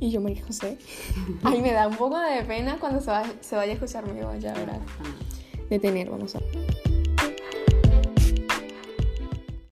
Y yo, María José. Ay, me da un poco de pena cuando se, va- se vaya a escuchar mi voz, ya ah, verás. Ah. Detener, vamos a ver.